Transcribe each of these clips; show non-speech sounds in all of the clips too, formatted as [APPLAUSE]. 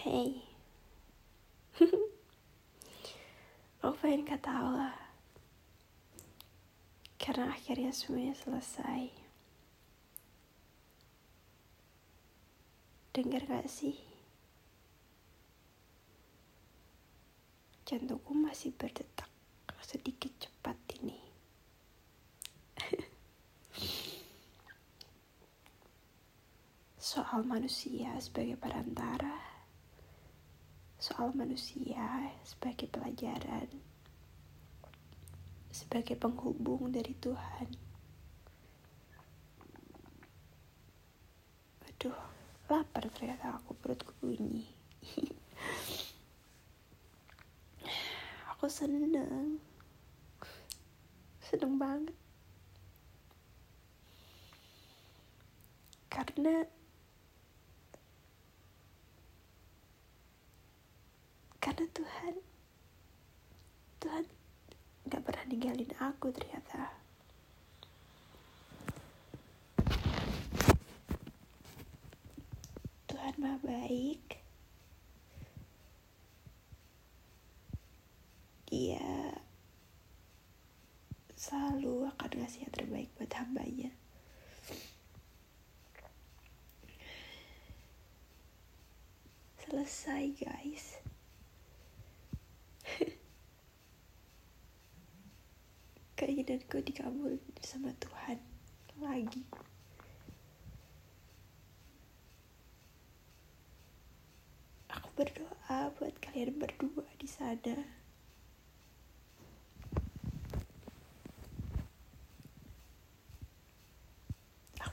Hey [LAUGHS] Aku pengen ketawa Karena akhirnya semuanya selesai Dengar gak sih? Jantungku masih berdetak sedikit cepat ini. [LAUGHS] Soal manusia sebagai perantara, soal manusia sebagai pelajaran, sebagai penghubung dari Tuhan. Aduh, lapar ternyata aku perutku bunyi. [LAUGHS] aku seneng seneng banget karena karena Tuhan Tuhan gak pernah ninggalin aku ternyata. Tuhan mah baik. Dia selalu akan ngasih yang terbaik buat hambanya. Selesai guys keinginanku dikabul sama Tuhan lagi. Aku berdoa buat kalian berdua di sana.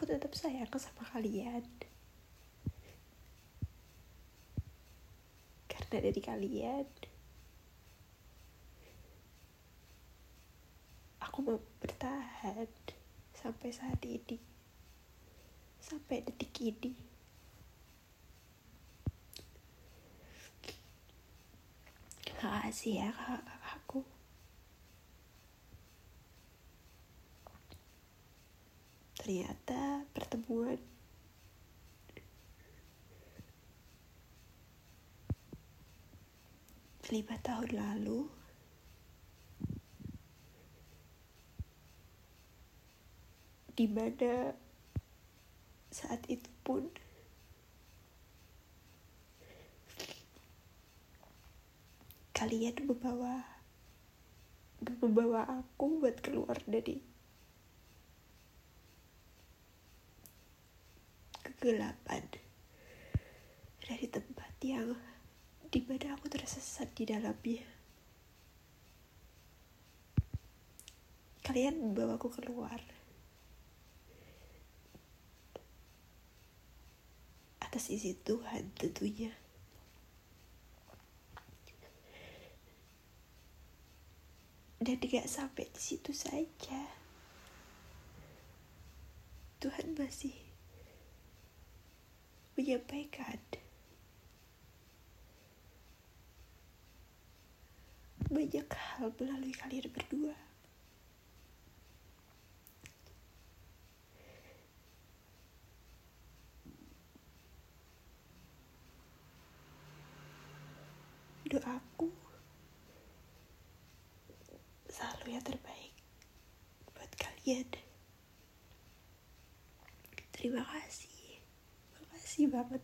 Tetap sayang sama kalian. Karena dari kalian aku bertahan sampai saat ini. Sampai detik ini. Kasih ya kakak-kakakku. Ternyata pertemuan lima tahun lalu di mana saat itu pun kalian membawa membawa aku buat keluar dari kegelapan dari tempat yang di mana aku tersesat di dalamnya. Kalian membawa aku keluar atas isi Tuhan tentunya. Dan tidak sampai di situ saja. Tuhan masih menyampaikan banyak hal melalui kalian berdua. Doaku selalu yang terbaik buat Terima kasih. Makasih banget.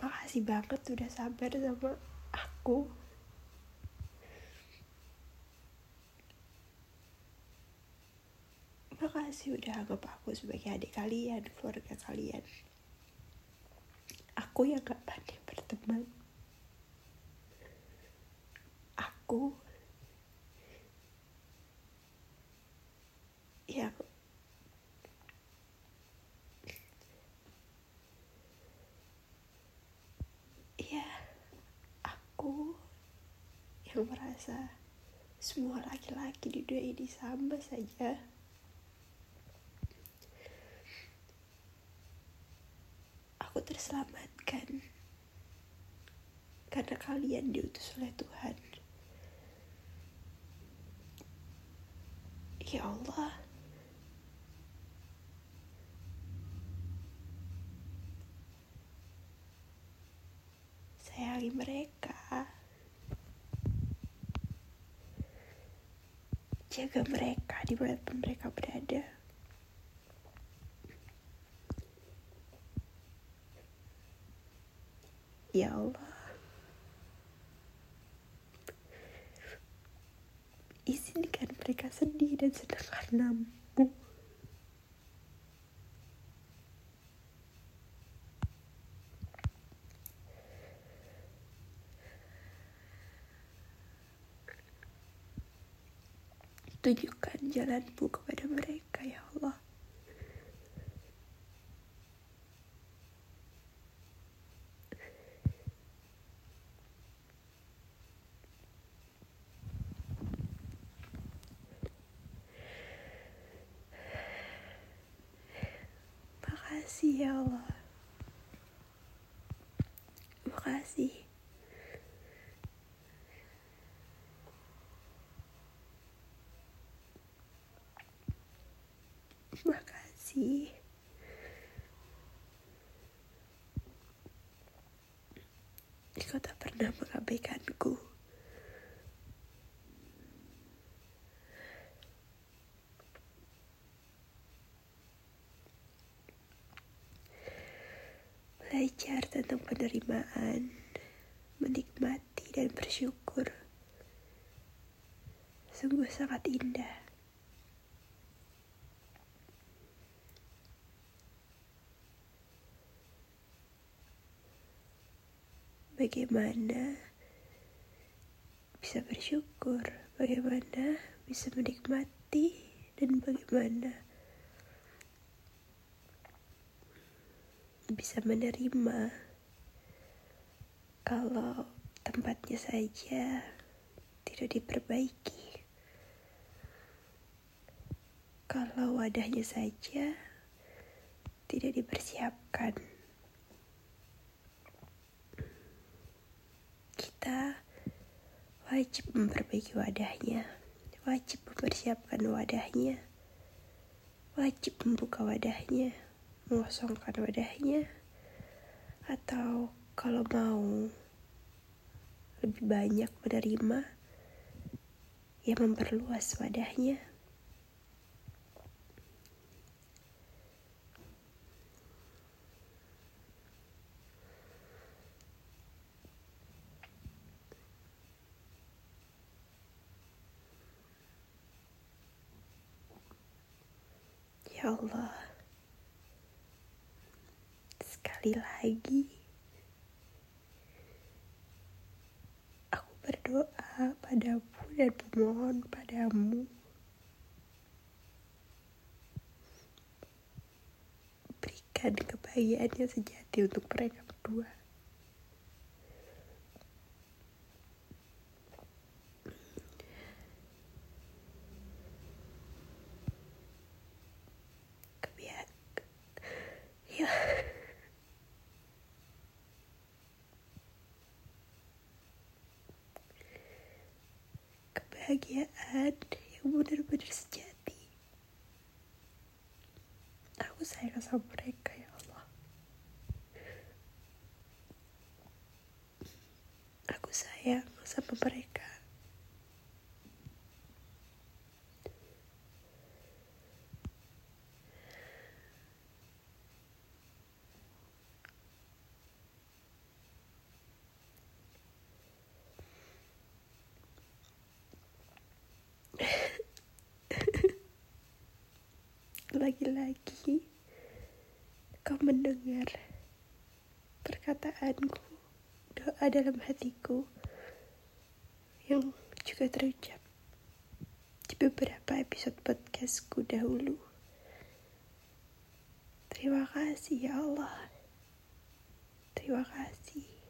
Makasih banget udah sabar sama aku. Makasih udah anggap aku sebagai adik kalian keluarga kalian. Aku yang gak pandai berteman. Aku yang aku yang merasa semua laki-laki di dunia ini sama saja. Aku terselamatkan karena kalian diutus oleh Tuhan. Ya Allah, sayangi mereka. Jaga mereka di mana pun mereka berada. Ya Allah. Izinkan mereka sedih dan senang karenamu. Tunjukkan jalanmu kepada mereka, ya Allah. Makasih ya Allah. Makasih. Makasih. Engkau tak pernah mengabaikanku. Belajar tentang penerimaan, menikmati dan bersyukur. Sungguh sangat indah. Bagaimana bisa bersyukur, bagaimana bisa menikmati, dan bagaimana bisa menerima kalau tempatnya saja tidak diperbaiki, kalau wadahnya saja tidak dipersiapkan. Kita wajib memperbaiki wadahnya, wajib mempersiapkan wadahnya, wajib membuka wadahnya mengosongkan wadahnya atau kalau mau lebih banyak menerima ya memperluas wadahnya Ya Allah. Sekali lagi aku berdoa padamu dan memohon padamu. Berikan kebahagiaan yang sejati untuk mereka berdua kebiak ya kebahagiaan yang benar-benar sejati. Aku sayang sama mereka ya Allah. Aku sayang sama mereka. Lagi-lagi kau mendengar perkataanku, doa dalam hatiku yang juga terucap di beberapa episode podcastku dahulu. Terima kasih ya Allah. Terima kasih.